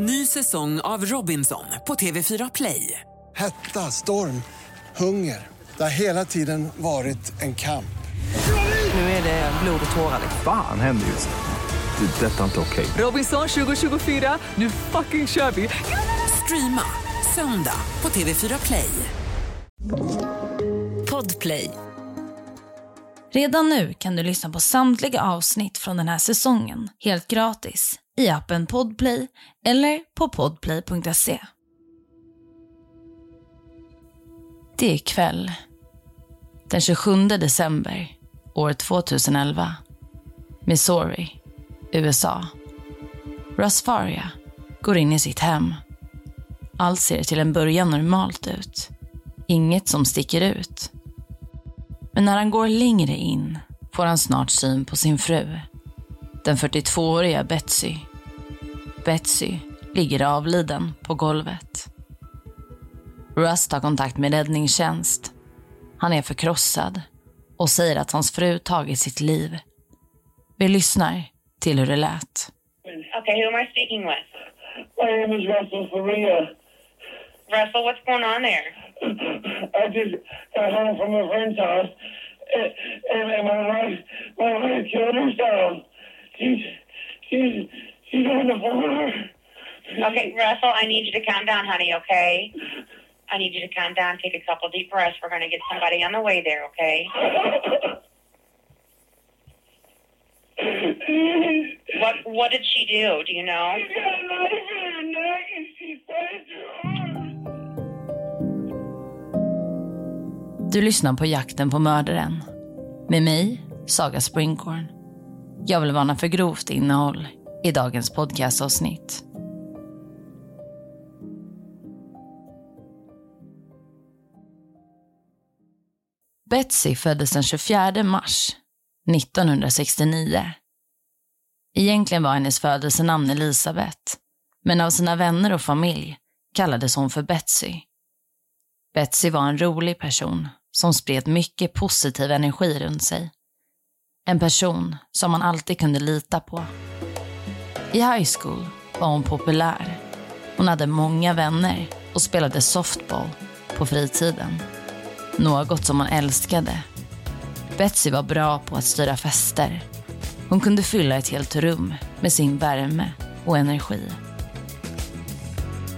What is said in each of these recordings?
Ny säsong av Robinson på TV4 Play. Hetta, storm, hunger. Det har hela tiden varit en kamp. Nu är det blod och tårar. Fan händer just nu. Det. är Detta är inte okej. Robinson 2024, nu fucking kör vi! Streama söndag på TV4 Play. Podplay. Redan nu kan du lyssna på samtliga avsnitt från den här säsongen helt gratis i appen Podplay eller på podplay.se. Det är kväll. Den 27 december år 2011. Missouri, USA. Rasfaria går in i sitt hem. Allt ser till en början normalt ut. Inget som sticker ut. Men när han går längre in får han snart syn på sin fru. Den 42-åriga Betsy. Betsy ligger avliden på golvet. Russ tar kontakt med räddningstjänst. Han är förkrossad och säger att hans fru tagit sitt liv. Vi lyssnar till hur det lät. Okay, who am I speaking with? My name is Russell Faria. Russell, what's going on there? I just got home from a friend's house, and, and, and my wife, my wife killed herself. She's, she's, Okay, Russell, I need you to calm down, honey, okay? I need you to calm down, take a couple deep breaths. We're going to get somebody on the way there, okay? What What did she do? Do you know? Du lyssnar på Jakten på mördaren. Med mig, Saga Springhorn. Jag vill varna för grovt innehåll i dagens podcastavsnitt. Betsy föddes den 24 mars 1969. Egentligen var hennes födelsenamn Elisabeth, men av sina vänner och familj kallades hon för Betsy. Betsy var en rolig person som spred mycket positiv energi runt sig. En person som man alltid kunde lita på. I high school var hon populär. Hon hade många vänner och spelade softball på fritiden. Något som hon älskade. Betsy var bra på att styra fester. Hon kunde fylla ett helt rum med sin värme och energi.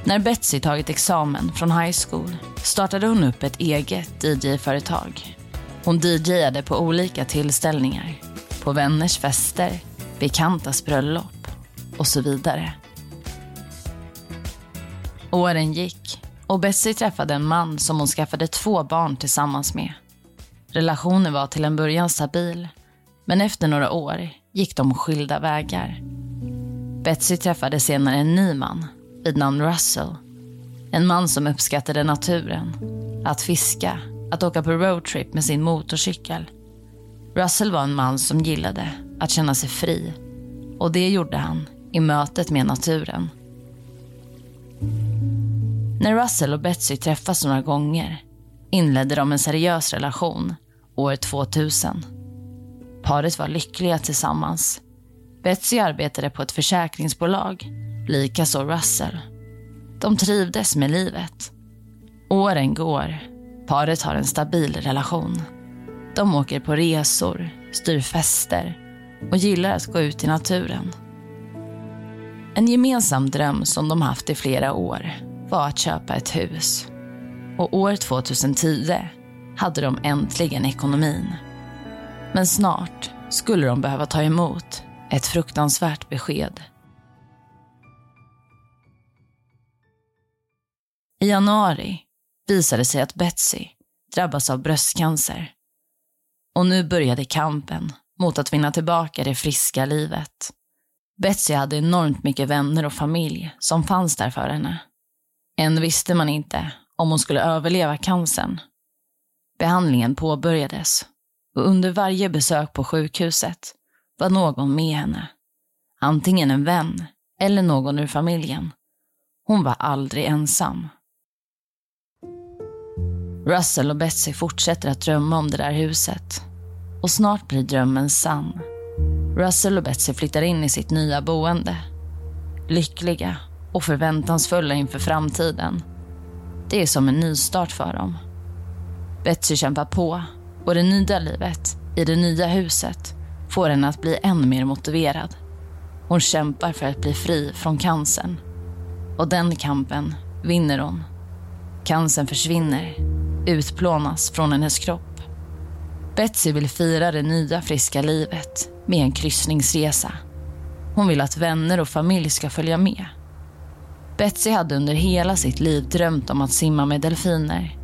När Betsy tagit examen från high school startade hon upp ett eget DJ-företag. Hon DJade på olika tillställningar, på vänners fester, bekantas bröllop och så vidare. Åren gick och Betsy träffade en man som hon skaffade två barn tillsammans med. Relationen var till en början stabil, men efter några år gick de skilda vägar. Betsy träffade senare en ny man vid namn Russell. En man som uppskattade naturen, att fiska, att åka på roadtrip med sin motorcykel. Russell var en man som gillade att känna sig fri och det gjorde han i mötet med naturen. När Russell och Betsy träffas några gånger inledde de en seriös relation år 2000. Paret var lyckliga tillsammans. Betsy arbetade på ett försäkringsbolag, likaså Russell. De trivdes med livet. Åren går. Paret har en stabil relation. De åker på resor, styr fester och gillar att gå ut i naturen. En gemensam dröm som de haft i flera år var att köpa ett hus. Och år 2010 hade de äntligen ekonomin. Men snart skulle de behöva ta emot ett fruktansvärt besked. I januari visade sig att Betsy drabbas av bröstcancer. Och nu började kampen mot att vinna tillbaka det friska livet. Betsy hade enormt mycket vänner och familj som fanns där för henne. Än visste man inte om hon skulle överleva cancern. Behandlingen påbörjades och under varje besök på sjukhuset var någon med henne. Antingen en vän eller någon ur familjen. Hon var aldrig ensam. Russell och Betsy fortsätter att drömma om det där huset. Och snart blir drömmen sann. Russell och Betsy flyttar in i sitt nya boende. Lyckliga och förväntansfulla inför framtiden. Det är som en nystart för dem. Betsy kämpar på och det nya livet i det nya huset får henne att bli än mer motiverad. Hon kämpar för att bli fri från cancern. Och den kampen vinner hon. Cancern försvinner, utplånas från hennes kropp. Betsy vill fira det nya friska livet med en kryssningsresa. Hon vill att vänner och familj ska följa med. Betsy hade under hela sitt liv drömt om att simma med delfiner.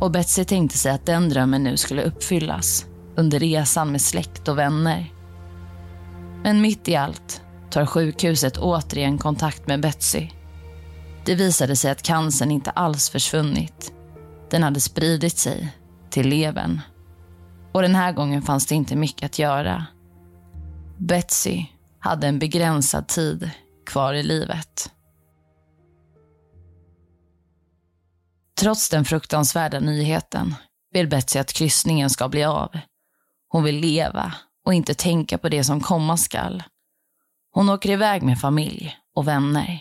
Och Betsy tänkte sig att den drömmen nu skulle uppfyllas under resan med släkt och vänner. Men mitt i allt tar sjukhuset återigen kontakt med Betsy. Det visade sig att cancern inte alls försvunnit. Den hade spridit sig till levern. Och den här gången fanns det inte mycket att göra. Betsy hade en begränsad tid kvar i livet. Trots den fruktansvärda nyheten vill Betsy att kryssningen ska bli av. Hon vill leva och inte tänka på det som komma skall. Hon åker iväg med familj och vänner.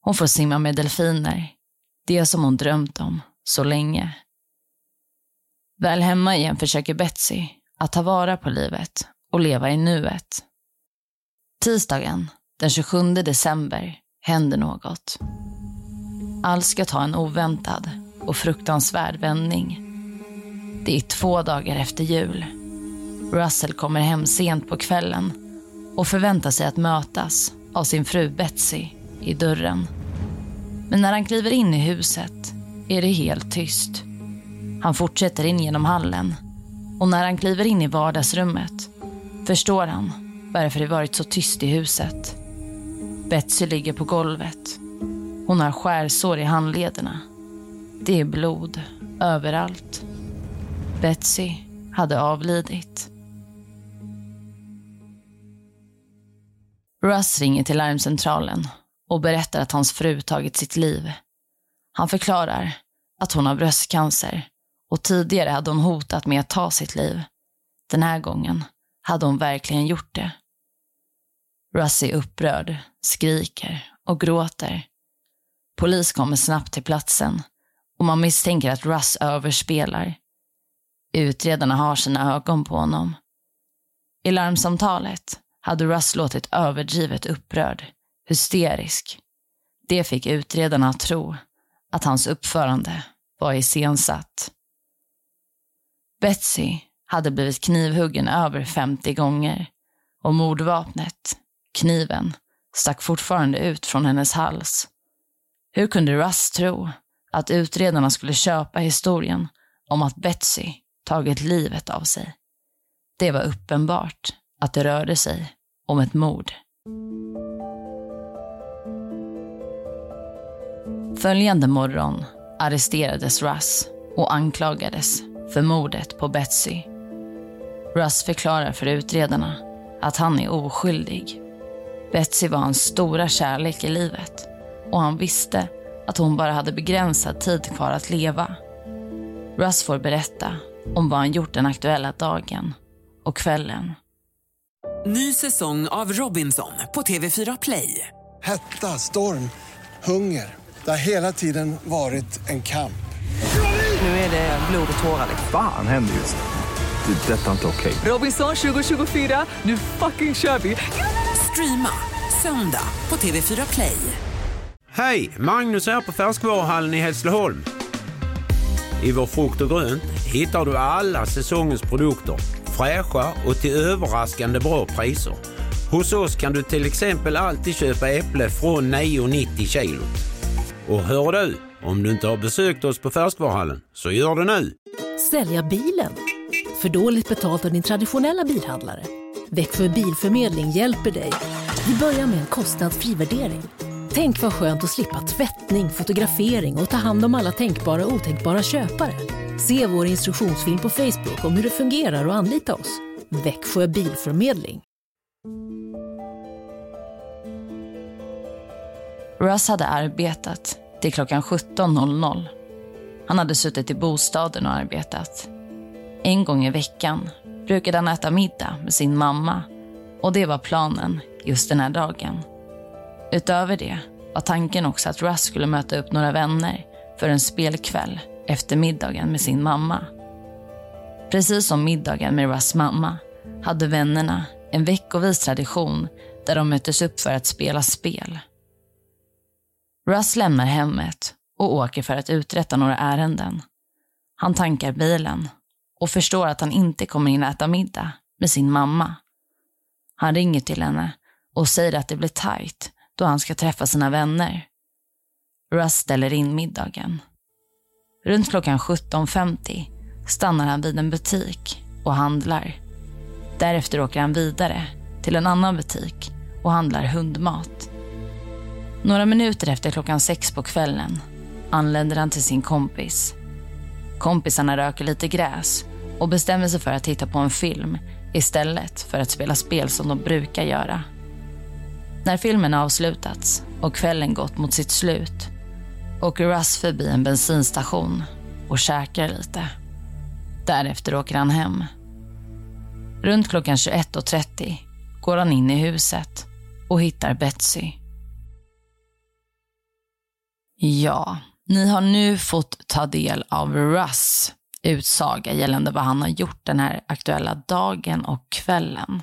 Hon får simma med delfiner. Det som hon drömt om så länge. Väl hemma igen försöker Betsy att ta vara på livet och leva i nuet. Tisdagen den 27 december händer något. Allt ska ta en oväntad och fruktansvärd vändning. Det är två dagar efter jul. Russell kommer hem sent på kvällen och förväntar sig att mötas av sin fru Betsy i dörren. Men när han kliver in i huset är det helt tyst. Han fortsätter in genom hallen och när han kliver in i vardagsrummet förstår han varför det varit så tyst i huset. Betsy ligger på golvet. Hon har skärsår i handlederna. Det är blod överallt. Betsy hade avlidit. Russ ringer till larmcentralen och berättar att hans fru tagit sitt liv. Han förklarar att hon har bröstcancer och tidigare hade hon hotat med att ta sitt liv. Den här gången hade hon verkligen gjort det. Russ är upprörd, skriker och gråter. Polis kommer snabbt till platsen och man misstänker att Russ överspelar. Utredarna har sina ögon på honom. I larmsamtalet hade Russ låtit överdrivet upprörd, hysterisk. Det fick utredarna att tro att hans uppförande var iscensatt. Betsy hade blivit knivhuggen över 50 gånger och mordvapnet, kniven, stack fortfarande ut från hennes hals. Hur kunde Russ tro att utredarna skulle köpa historien om att Betsy tagit livet av sig? Det var uppenbart att det rörde sig om ett mord. Följande morgon arresterades Russ och anklagades för mordet på Betsy. Russ förklarar för utredarna att han är oskyldig. Betsy var hans stora kärlek i livet och han visste att hon bara hade begränsad tid kvar att leva. Russ får berätta om vad han gjort den aktuella dagen och kvällen. Ny säsong av Robinson på TV4 Play. Hetta, storm, hunger. Det har hela tiden varit en kamp. Nu är det blod och tårar. Fan händer just nu. Det. är Detta är inte okej. Robinson 2024, nu fucking kör vi! Streama söndag på TV4 Play. Hej! Magnus här på Färskvaruhallen i Hässleholm. I vår frukt och grönt hittar du alla säsongens produkter. Fräscha och till överraskande bra priser. Hos oss kan du till exempel alltid köpa äpple från 9,90 kilot. Och hör du, om du inte har besökt oss på Färskvaruhallen, så gör det nu! Sälja bilen? För dåligt betalt av din traditionella bilhandlare? Växjö Bilförmedling hjälper dig. Vi börjar med en kostnadsfri värdering. Tänk vad skönt att slippa tvättning, fotografering och ta hand om alla tänkbara och otänkbara köpare. Se vår instruktionsfilm på Facebook om hur det fungerar och anlita oss. Växjö Bilförmedling. Russ hade arbetat till klockan 17.00. Han hade suttit i bostaden och arbetat. En gång i veckan brukade han äta middag med sin mamma och det var planen just den här dagen. Utöver det var tanken också att Russ skulle möta upp några vänner för en spelkväll efter middagen med sin mamma. Precis som middagen med Russ mamma hade vännerna en veckovis tradition där de möttes upp för att spela spel. Russ lämnar hemmet och åker för att uträtta några ärenden. Han tankar bilen och förstår att han inte kommer hinna äta middag med sin mamma. Han ringer till henne och säger att det blir tajt då han ska träffa sina vänner. Russ ställer in middagen. Runt klockan 17.50 stannar han vid en butik och handlar. Därefter åker han vidare till en annan butik och handlar hundmat. Några minuter efter klockan sex på kvällen anländer han till sin kompis. Kompisarna röker lite gräs och bestämmer sig för att titta på en film istället för att spela spel som de brukar göra. När filmen avslutats och kvällen gått mot sitt slut åker Russ förbi en bensinstation och käkar lite. Därefter åker han hem. Runt klockan 21.30 går han in i huset och hittar Betsy. Ja, ni har nu fått ta del av Russ utsaga gällande vad han har gjort den här aktuella dagen och kvällen.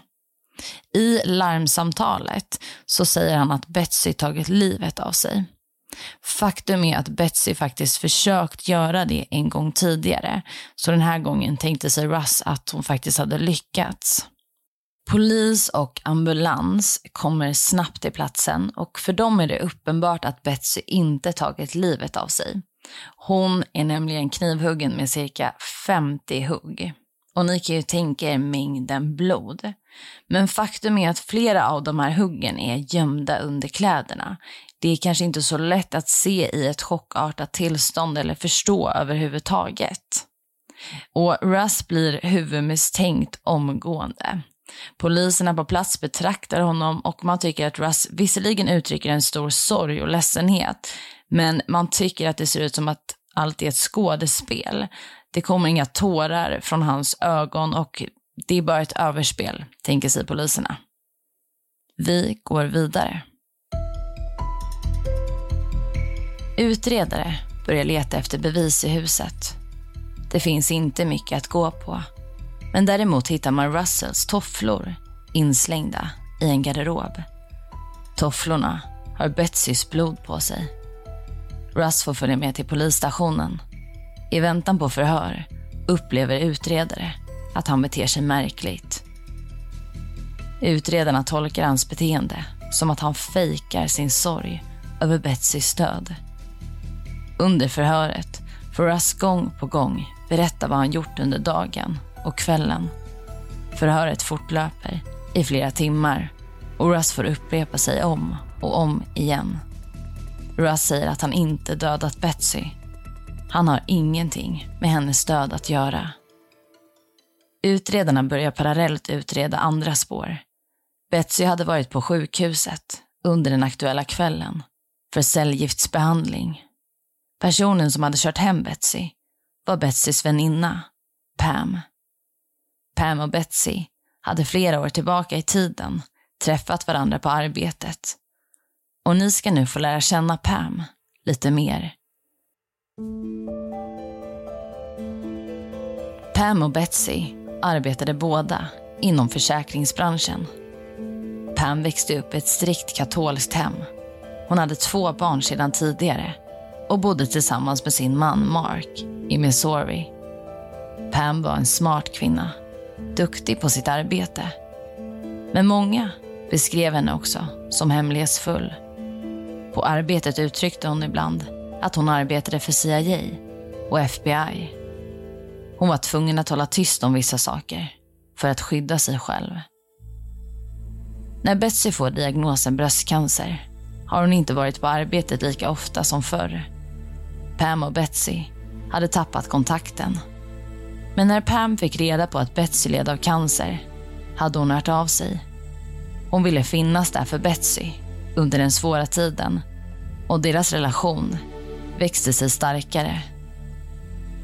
I larmsamtalet så säger han att Betsy tagit livet av sig. Faktum är att Betsy faktiskt försökt göra det en gång tidigare, så den här gången tänkte sig Russ att hon faktiskt hade lyckats. Polis och ambulans kommer snabbt till platsen och för dem är det uppenbart att Betsy inte tagit livet av sig. Hon är nämligen knivhuggen med cirka 50 hugg. Och ni kan ju tänka er mängden blod. Men faktum är att flera av de här huggen är gömda under kläderna. Det är kanske inte så lätt att se i ett chockartat tillstånd eller förstå överhuvudtaget. Och Russ blir huvudmisstänkt omgående. Poliserna på plats betraktar honom och man tycker att Russ visserligen uttrycker en stor sorg och ledsenhet, men man tycker att det ser ut som att allt är ett skådespel. Det kommer inga tårar från hans ögon och det är bara ett överspel, tänker sig poliserna. Vi går vidare. Utredare börjar leta efter bevis i huset. Det finns inte mycket att gå på. Men däremot hittar man Russells tofflor inslängda i en garderob. Tofflorna har Betsys blod på sig. Russ får följa med till polisstationen. I väntan på förhör upplever utredare att han beter sig märkligt. Utredarna tolkar hans beteende som att han fejkar sin sorg över Betsys död. Under förhöret får Russ gång på gång berätta vad han gjort under dagen och kvällen. Förhöret fortlöper i flera timmar och Russ får upprepa sig om och om igen. Russ säger att han inte dödat Betsy. Han har ingenting med hennes död att göra. Utredarna börjar parallellt utreda andra spår. Betsy hade varit på sjukhuset under den aktuella kvällen för cellgiftsbehandling. Personen som hade kört hem Betsy var Betsys väninna, Pam. Pam och Betsy hade flera år tillbaka i tiden träffat varandra på arbetet. Och ni ska nu få lära känna Pam lite mer. Pam och Betsy arbetade båda inom försäkringsbranschen. Pam växte upp i ett strikt katolskt hem. Hon hade två barn sedan tidigare och bodde tillsammans med sin man Mark i Missouri. Pam var en smart kvinna duktig på sitt arbete. Men många beskrev henne också som hemlighetsfull. På arbetet uttryckte hon ibland att hon arbetade för CIA och FBI. Hon var tvungen att hålla tyst om vissa saker för att skydda sig själv. När Betsy får diagnosen bröstcancer har hon inte varit på arbetet lika ofta som förr. Pam och Betsy hade tappat kontakten men när Pam fick reda på att Betsy led av cancer hade hon hört av sig. Hon ville finnas där för Betsy under den svåra tiden och deras relation växte sig starkare.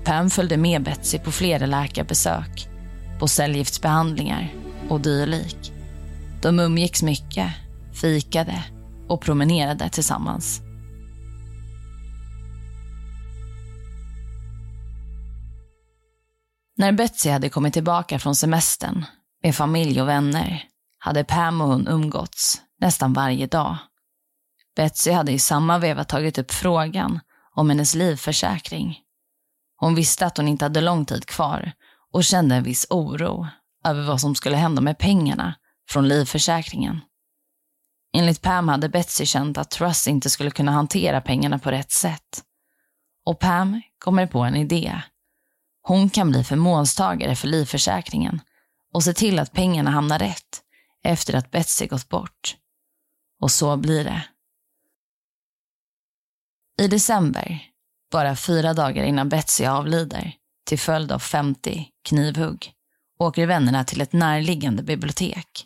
Pam följde med Betsy på flera läkarbesök, på cellgiftsbehandlingar och dylik. De umgicks mycket, fikade och promenerade tillsammans. När Betsy hade kommit tillbaka från semestern med familj och vänner hade Pam och hon umgåtts nästan varje dag. Betsy hade i samma veva tagit upp frågan om hennes livförsäkring. Hon visste att hon inte hade lång tid kvar och kände en viss oro över vad som skulle hända med pengarna från livförsäkringen. Enligt Pam hade Betsy känt att Russ inte skulle kunna hantera pengarna på rätt sätt. Och Pam kommer på en idé. Hon kan bli förmånstagare för livförsäkringen och se till att pengarna hamnar rätt efter att Betsy gått bort. Och så blir det. I december, bara fyra dagar innan Betsy avlider, till följd av 50 knivhugg, åker vännerna till ett närliggande bibliotek.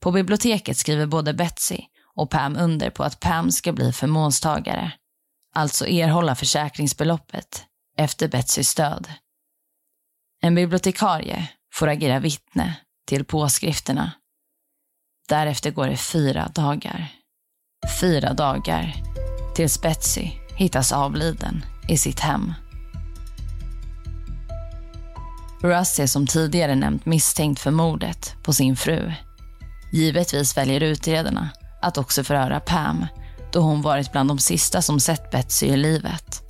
På biblioteket skriver både Betsy och Pam under på att Pam ska bli förmånstagare, alltså erhålla försäkringsbeloppet efter Betsys död. En bibliotekarie får agera vittne till påskrifterna. Därefter går det fyra dagar. Fyra dagar tills Betsy hittas avliden i sitt hem. Russ är som tidigare nämnt misstänkt för mordet på sin fru. Givetvis väljer utredarna att också förhöra Pam då hon varit bland de sista som sett Betsy i livet.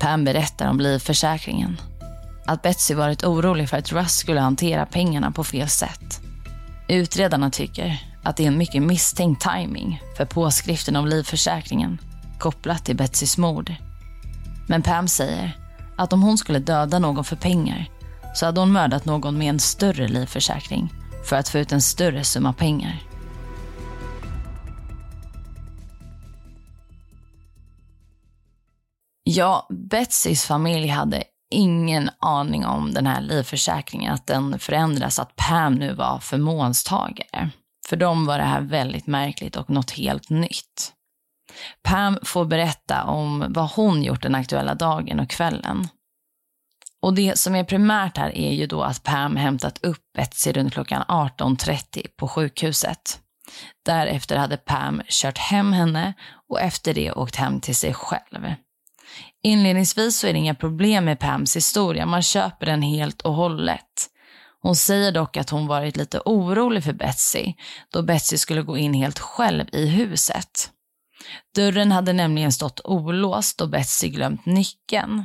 Pam berättar om livförsäkringen. Att Betsy varit orolig för att Russ skulle hantera pengarna på fel sätt. Utredarna tycker att det är en mycket misstänkt timing för påskriften om livförsäkringen kopplat till Betsys mord. Men Pam säger att om hon skulle döda någon för pengar så hade hon mördat någon med en större livförsäkring för att få ut en större summa pengar. Ja, Betsys familj hade ingen aning om den här livförsäkringen, att den förändras, att Pam nu var förmånstagare. För dem var det här väldigt märkligt och något helt nytt. Pam får berätta om vad hon gjort den aktuella dagen och kvällen. Och det som är primärt här är ju då att Pam hämtat upp Betsy runt klockan 18.30 på sjukhuset. Därefter hade Pam kört hem henne och efter det åkt hem till sig själv. Inledningsvis så är det inga problem med Pams historia, man köper den helt och hållet. Hon säger dock att hon varit lite orolig för Betsy, då Betsy skulle gå in helt själv i huset. Dörren hade nämligen stått olåst och Betsy glömt nyckeln.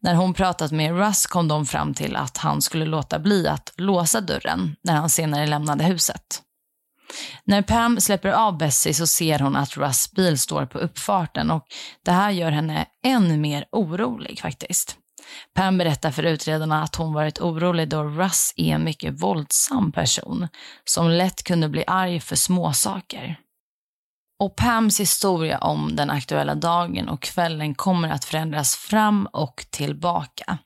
När hon pratat med Russ kom de fram till att han skulle låta bli att låsa dörren när han senare lämnade huset. När Pam släpper av Bessie så ser hon att Russ bil står på uppfarten och det här gör henne än mer orolig faktiskt. Pam berättar för utredarna att hon varit orolig då Russ är en mycket våldsam person som lätt kunde bli arg för småsaker. Och Pams historia om den aktuella dagen och kvällen kommer att förändras fram och tillbaka.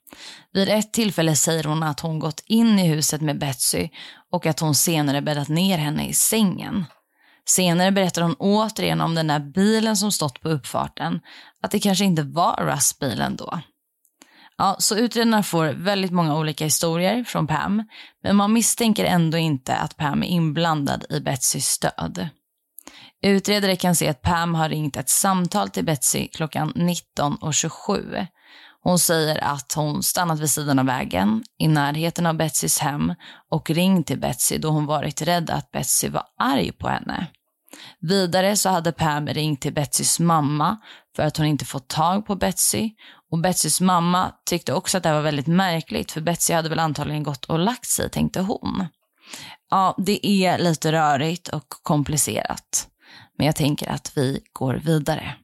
Vid ett tillfälle säger hon att hon gått in i huset med Betsy och att hon senare bäddat ner henne i sängen. Senare berättar hon återigen om den där bilen som stått på uppfarten, att det kanske inte var Russ bilen då. Ja, så utredarna får väldigt många olika historier från Pam, men man misstänker ändå inte att Pam är inblandad i Betsys död. Utredare kan se att Pam har ringt ett samtal till Betsy klockan 19.27. Hon säger att hon stannat vid sidan av vägen i närheten av Betsys hem och ringt till Betsy då hon varit rädd att Betsy var arg på henne. Vidare så hade Pam ringt till Betsys mamma för att hon inte fått tag på Betsy och Betsys mamma tyckte också att det var väldigt märkligt för Betsy hade väl antagligen gått och lagt sig tänkte hon. Ja, det är lite rörigt och komplicerat. Men jag tänker att vi går vidare.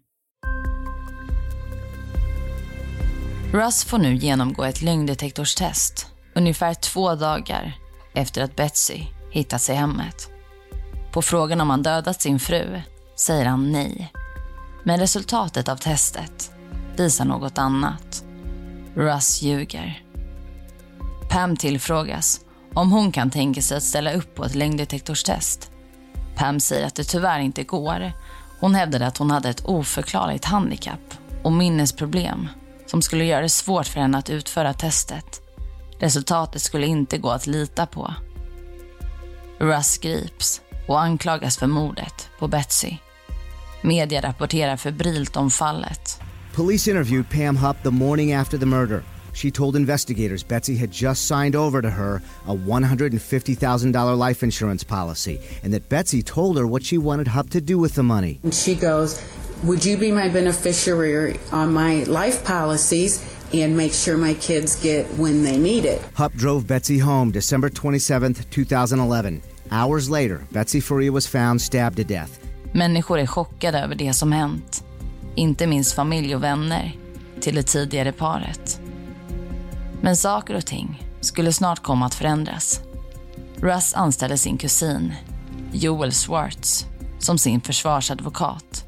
Russ får nu genomgå ett lögndetektorstest ungefär två dagar efter att Betsy hittats i hemmet. På frågan om han dödat sin fru säger han nej. Men resultatet av testet visar något annat. Russ ljuger. Pam tillfrågas om hon kan tänka sig att ställa upp på ett lögndetektorstest Pam säger att det tyvärr inte går. Hon hävdade att hon hade ett oförklarligt handikapp och minnesproblem som skulle göra det svårt för henne att utföra testet. Resultatet skulle inte gå att lita på. Russ grips och anklagas för mordet på Betsy. Media rapporterar febrilt om fallet. Police interviewed Pam Hupp the morning after the murder. She told investigators Betsy had just signed over to her a $150,000 life insurance policy and that Betsy told her what she wanted Hupp to do with the money. And she goes, Would you be my beneficiary on my life policies and make sure my kids get when they need it? Hupp drove Betsy home December 27, 2011. Hours later, Betsy Faria was found stabbed to death. Människor är chockade över det som hänt. Inte minst familj och vänner till det tidigare paret. Men saker och ting skulle snart komma att förändras. Russ anställde sin kusin, Joel Swartz, som sin försvarsadvokat.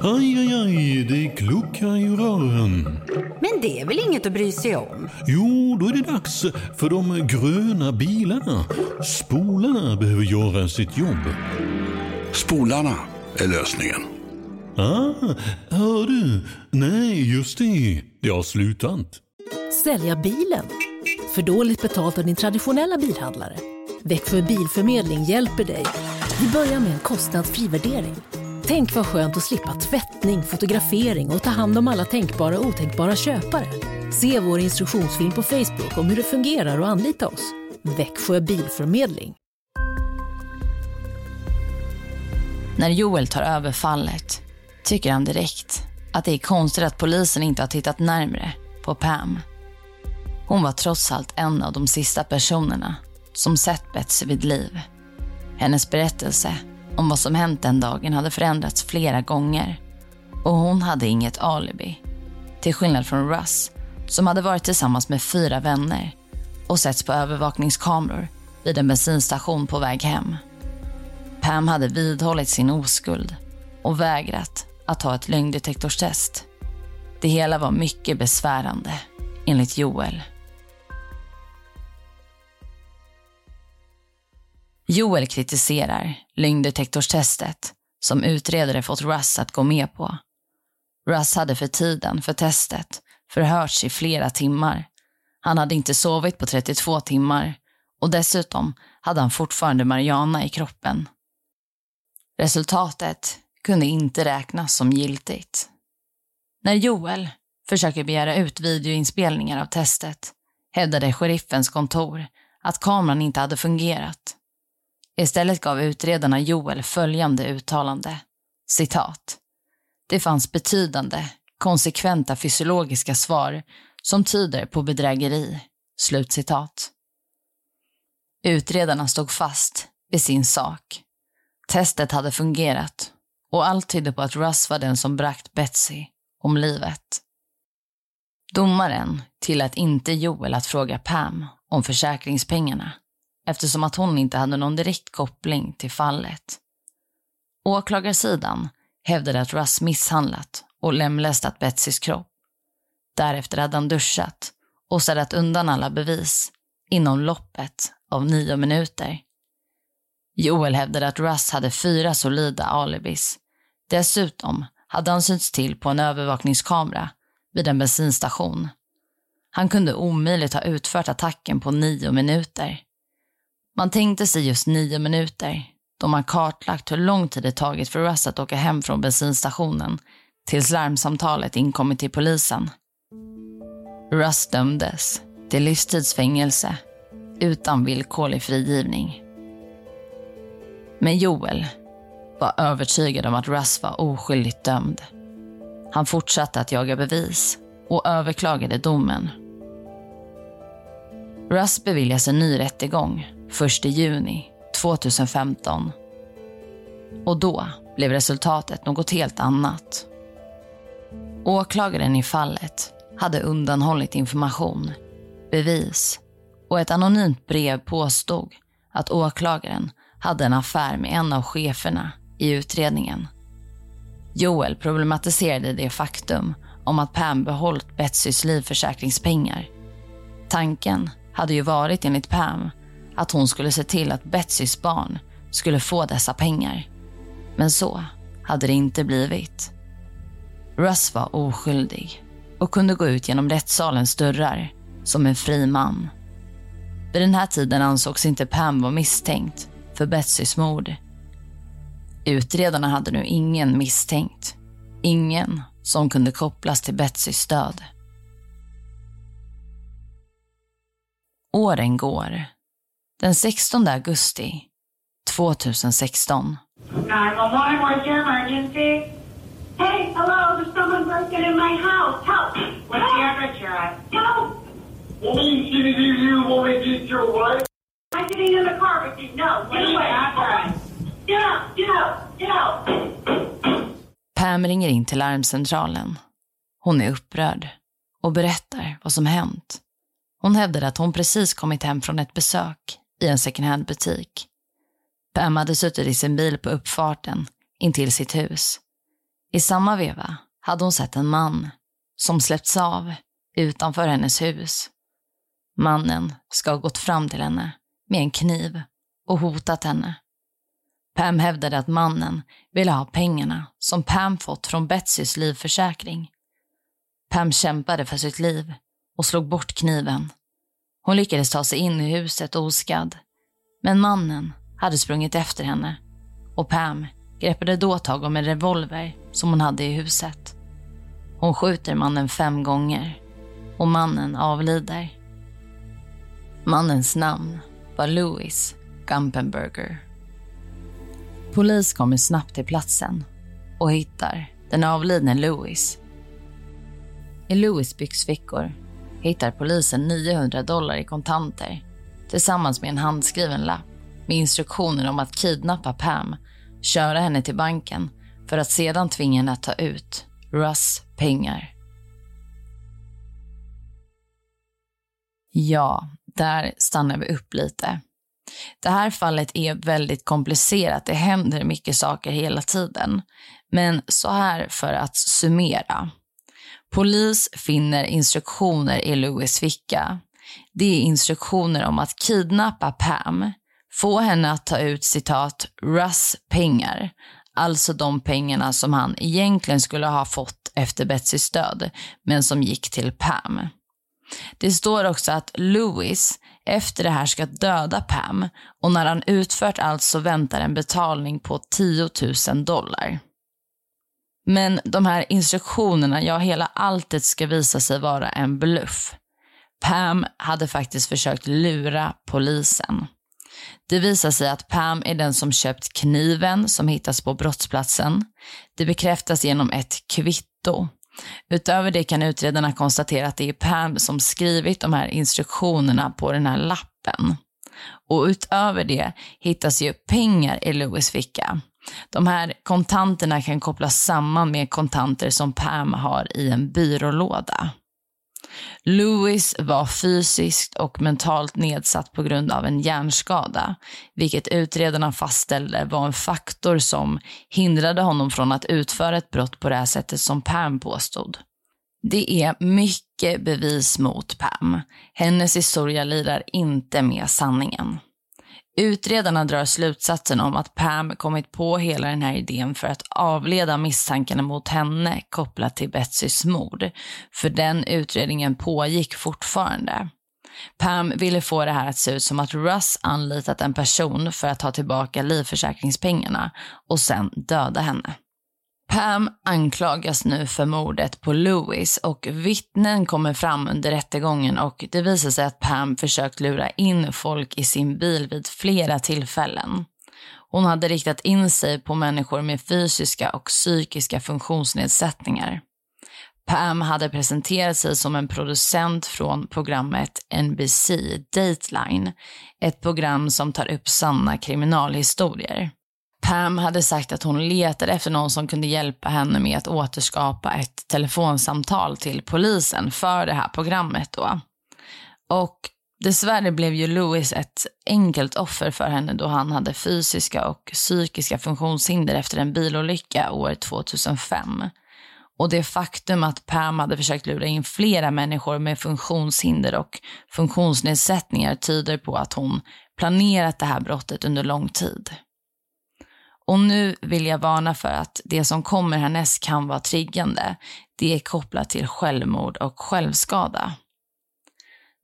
Aj, aj, aj, det kluckar i rören. Men det är väl inget att bry sig om? Jo, då är det dags för de gröna bilarna. Spolarna behöver göra sitt jobb. Spolarna är lösningen. Ah, hör du? Nej, just det. Det har slutat. Sälja bilen? För dåligt betalt av din traditionella bilhandlare? Växjö Bilförmedling hjälper dig. Vi börjar med en kostnadsfri värdering. Tänk vad skönt att slippa tvättning, fotografering och ta hand om alla tänkbara och otänkbara köpare. Se vår instruktionsfilm på Facebook om hur det fungerar och anlita oss. Växjö Bilförmedling. När Joel tar över fallet tycker han direkt att det är konstigt att polisen inte har tittat närmre på Pam. Hon var trots allt en av de sista personerna som sett Betsy vid liv. Hennes berättelse om vad som hänt den dagen hade förändrats flera gånger och hon hade inget alibi. Till skillnad från Russ som hade varit tillsammans med fyra vänner och setts på övervakningskameror vid en bensinstation på väg hem. Pam hade vidhållit sin oskuld och vägrat att ta ett lögndetektorstest. Det hela var mycket besvärande, enligt Joel. Joel kritiserar lögndetektorstestet som utredare fått Russ att gå med på. Russ hade för tiden för testet förhörts i flera timmar. Han hade inte sovit på 32 timmar och dessutom hade han fortfarande Mariana i kroppen. Resultatet kunde inte räknas som giltigt. När Joel försöker begära ut videoinspelningar av testet hävdade sheriffens kontor att kameran inte hade fungerat. Istället gav utredarna Joel följande uttalande. Citat. Det fanns betydande, konsekventa fysiologiska svar som tyder på bedrägeri. Slutcitat. Utredarna stod fast vid sin sak. Testet hade fungerat och allt tydde på att Russ var den som bragt Betsy om livet. Domaren tillät inte Joel att fråga Pam om försäkringspengarna eftersom att hon inte hade någon direkt koppling till fallet. Åklagarsidan hävdade att Russ misshandlat och lemlästat Betsys kropp. Därefter hade han duschat och städat undan alla bevis inom loppet av nio minuter. Joel hävdade att Russ hade fyra solida alibis. Dessutom hade han synts till på en övervakningskamera vid en bensinstation. Han kunde omöjligt ha utfört attacken på nio minuter. Man tänkte sig just nio minuter då man kartlagt hur lång tid det tagit för Russ att åka hem från bensinstationen tills larmsamtalet inkommit till polisen. Russ dömdes till livstidsfängelse utan villkorlig frigivning. Men Joel var övertygad om att Russ var oskyldigt dömd. Han fortsatte att jaga bevis och överklagade domen. Russ beviljas en ny rättegång 1 juni 2015. Och då blev resultatet något helt annat. Åklagaren i fallet hade undanhållit information, bevis och ett anonymt brev påstod att åklagaren hade en affär med en av cheferna i utredningen. Joel problematiserade det faktum om att Pam behållit Betsys livförsäkringspengar. Tanken hade ju varit enligt Pam att hon skulle se till att Betsys barn skulle få dessa pengar. Men så hade det inte blivit. Russ var oskyldig och kunde gå ut genom rättssalens dörrar som en fri man. Vid den här tiden ansågs inte Pam vara misstänkt för Betsys mord. Utredarna hade nu ingen misstänkt. Ingen som kunde kopplas till Betsys död. Åren går. Den 16 augusti 2016. 911, what's your emergency? Hey, hello, there's someone breaking in my house. Help! What's the address you're at? Help! Woman, you, you, you want me to get your wife? I'm getting in the car with you. No, get away. address? Get out, get out, get out! Pam ringer in till larmcentralen. Hon är upprörd och berättar vad som hänt. Hon hävdar att hon precis kommit hem från ett besök i en second hand-butik. Pam hade suttit i sin bil på uppfarten intill sitt hus. I samma veva hade hon sett en man som släppts av utanför hennes hus. Mannen ska ha gått fram till henne med en kniv och hotat henne. Pam hävdade att mannen ville ha pengarna som Pam fått från Betsys livförsäkring. Pam kämpade för sitt liv och slog bort kniven. Hon lyckades ta sig in i huset oskadd. Men mannen hade sprungit efter henne och Pam greppade då tag om en revolver som hon hade i huset. Hon skjuter mannen fem gånger och mannen avlider. Mannens namn var Louis Gumpenberger. Polis kommer snabbt till platsen och hittar den avlidne Louis. I Louis byxfickor hittar polisen 900 dollar i kontanter tillsammans med en handskriven lapp med instruktioner om att kidnappa Pam, köra henne till banken för att sedan tvinga henne att ta ut Russ pengar. Ja, där stannar vi upp lite. Det här fallet är väldigt komplicerat. Det händer mycket saker hela tiden. Men så här för att summera. Polis finner instruktioner i Louis ficka. Det är instruktioner om att kidnappa Pam, få henne att ta ut citat Russ pengar, alltså de pengarna som han egentligen skulle ha fått efter Betsys död, men som gick till Pam. Det står också att Louis efter det här ska döda Pam och när han utfört allt så väntar en betalning på 10 000 dollar. Men de här instruktionerna, ja hela alltet ska visa sig vara en bluff. Pam hade faktiskt försökt lura polisen. Det visar sig att Pam är den som köpt kniven som hittas på brottsplatsen. Det bekräftas genom ett kvitto. Utöver det kan utredarna konstatera att det är Pam som skrivit de här instruktionerna på den här lappen. Och utöver det hittas ju pengar i Louis ficka. De här kontanterna kan kopplas samman med kontanter som Pam har i en byrålåda. Louis var fysiskt och mentalt nedsatt på grund av en hjärnskada, vilket utredarna fastställde var en faktor som hindrade honom från att utföra ett brott på det här sättet som Pam påstod. Det är mycket bevis mot Pam. Hennes historia lirar inte med sanningen. Utredarna drar slutsatsen om att Pam kommit på hela den här idén för att avleda misstankarna mot henne kopplat till Betsys mord. För den utredningen pågick fortfarande. Pam ville få det här att se ut som att Russ anlitat en person för att ta tillbaka livförsäkringspengarna och sen döda henne. Pam anklagas nu för mordet på Louis och vittnen kommer fram under rättegången och det visar sig att Pam försökt lura in folk i sin bil vid flera tillfällen. Hon hade riktat in sig på människor med fysiska och psykiska funktionsnedsättningar. Pam hade presenterat sig som en producent från programmet NBC Dateline, ett program som tar upp sanna kriminalhistorier. Pam hade sagt att hon letade efter någon som kunde hjälpa henne med att återskapa ett telefonsamtal till polisen för det här programmet då. Och Dessvärre blev ju Louis ett enkelt offer för henne då han hade fysiska och psykiska funktionshinder efter en bilolycka år 2005. Och det faktum att Pam hade försökt lura in flera människor med funktionshinder och funktionsnedsättningar tyder på att hon planerat det här brottet under lång tid. Och nu vill jag varna för att det som kommer härnäst kan vara triggande. Det är kopplat till självmord och självskada.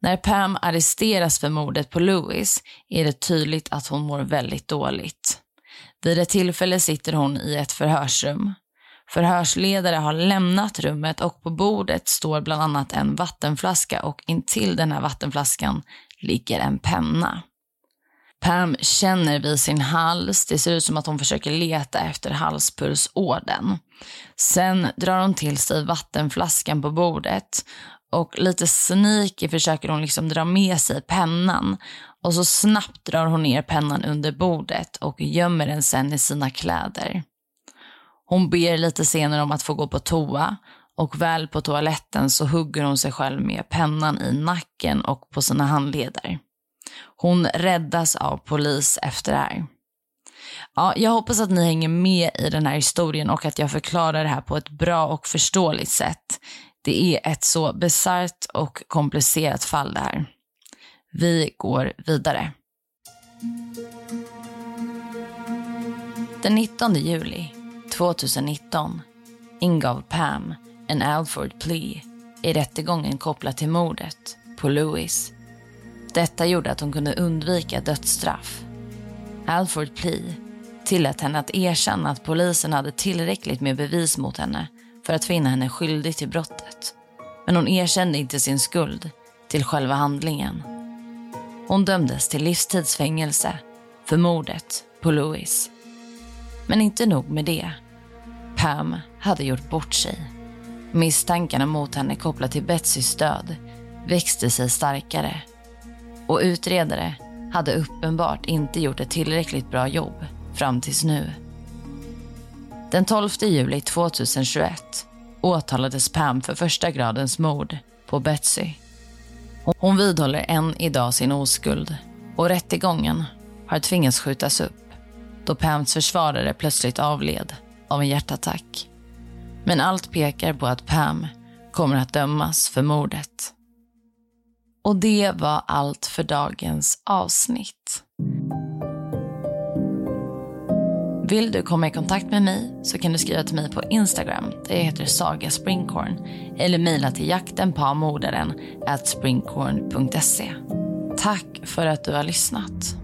När Pam arresteras för mordet på Louis är det tydligt att hon mår väldigt dåligt. Vid ett tillfälle sitter hon i ett förhörsrum. Förhörsledare har lämnat rummet och på bordet står bland annat en vattenflaska och intill den här vattenflaskan ligger en penna. Pam känner vid sin hals. Det ser ut som att hon försöker leta efter halspulsådern. Sen drar hon till sig vattenflaskan på bordet och lite sneaky försöker hon liksom dra med sig pennan. Och så snabbt drar hon ner pennan under bordet och gömmer den sen i sina kläder. Hon ber lite senare om att få gå på toa och väl på toaletten så hugger hon sig själv med pennan i nacken och på sina handleder. Hon räddas av polis efter det här. Ja, jag hoppas att ni hänger med i den här historien och att jag förklarar det här på ett bra och förståeligt sätt. Det är ett så bisarrt och komplicerat fall det här. Vi går vidare. Den 19 juli 2019 ingav Pam en Alford plea i rättegången kopplat till mordet på Louis. Detta gjorde att hon kunde undvika dödsstraff. Alford plea tillät henne att erkänna att polisen hade tillräckligt med bevis mot henne för att finna henne skyldig till brottet. Men hon erkände inte sin skuld till själva handlingen. Hon dömdes till livstidsfängelse för mordet på Louis. Men inte nog med det. Pam hade gjort bort sig. Misstankarna mot henne kopplat till Betsys död växte sig starkare. Och utredare hade uppenbart inte gjort ett tillräckligt bra jobb fram tills nu. Den 12 juli 2021 åtalades Pam för första gradens mord på Betsy. Hon vidhåller än idag sin oskuld och rättegången har tvingats skjutas upp då Pams försvarare plötsligt avled av en hjärtattack. Men allt pekar på att Pam kommer att dömas för mordet. Och det var allt för dagens avsnitt. Vill du komma i kontakt med mig så kan du skriva till mig på Instagram där jag heter Saga Springkorn eller mejla till jaktenpamordaren at springkorn.se. Tack för att du har lyssnat.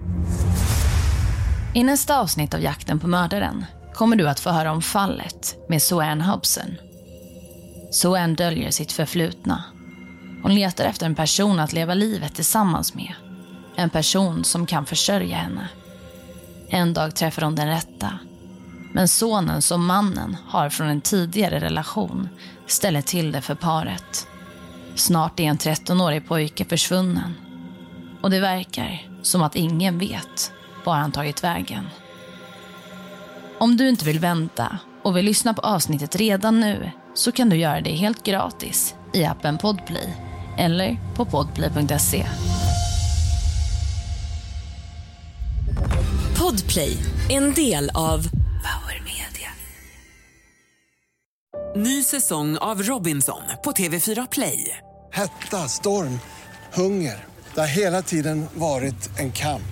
I nästa avsnitt av Jakten på mördaren kommer du att få höra om fallet med Soanne Hobson. Soanne döljer sitt förflutna. Hon letar efter en person att leva livet tillsammans med. En person som kan försörja henne. En dag träffar hon den rätta. Men sonen som mannen har från en tidigare relation ställer till det för paret. Snart är en 13-årig pojke försvunnen. Och det verkar som att ingen vet var han tagit vägen. Om du inte vill vänta och vill lyssna på avsnittet redan nu så kan du göra det helt gratis i appen Podplay eller på podplay.se. Podplay, en del av Power Media. Ny säsong av Robinson på TV4 Play. Hetta, storm, hunger. Det har hela tiden varit en kamp.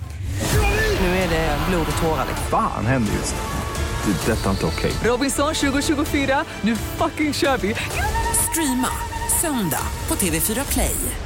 Nu är det blod och tårar. Fan händer just nu. Det. är Detta är inte okej. Robinson 2024, nu fucking kör vi! Streama söndag på TV4 Play.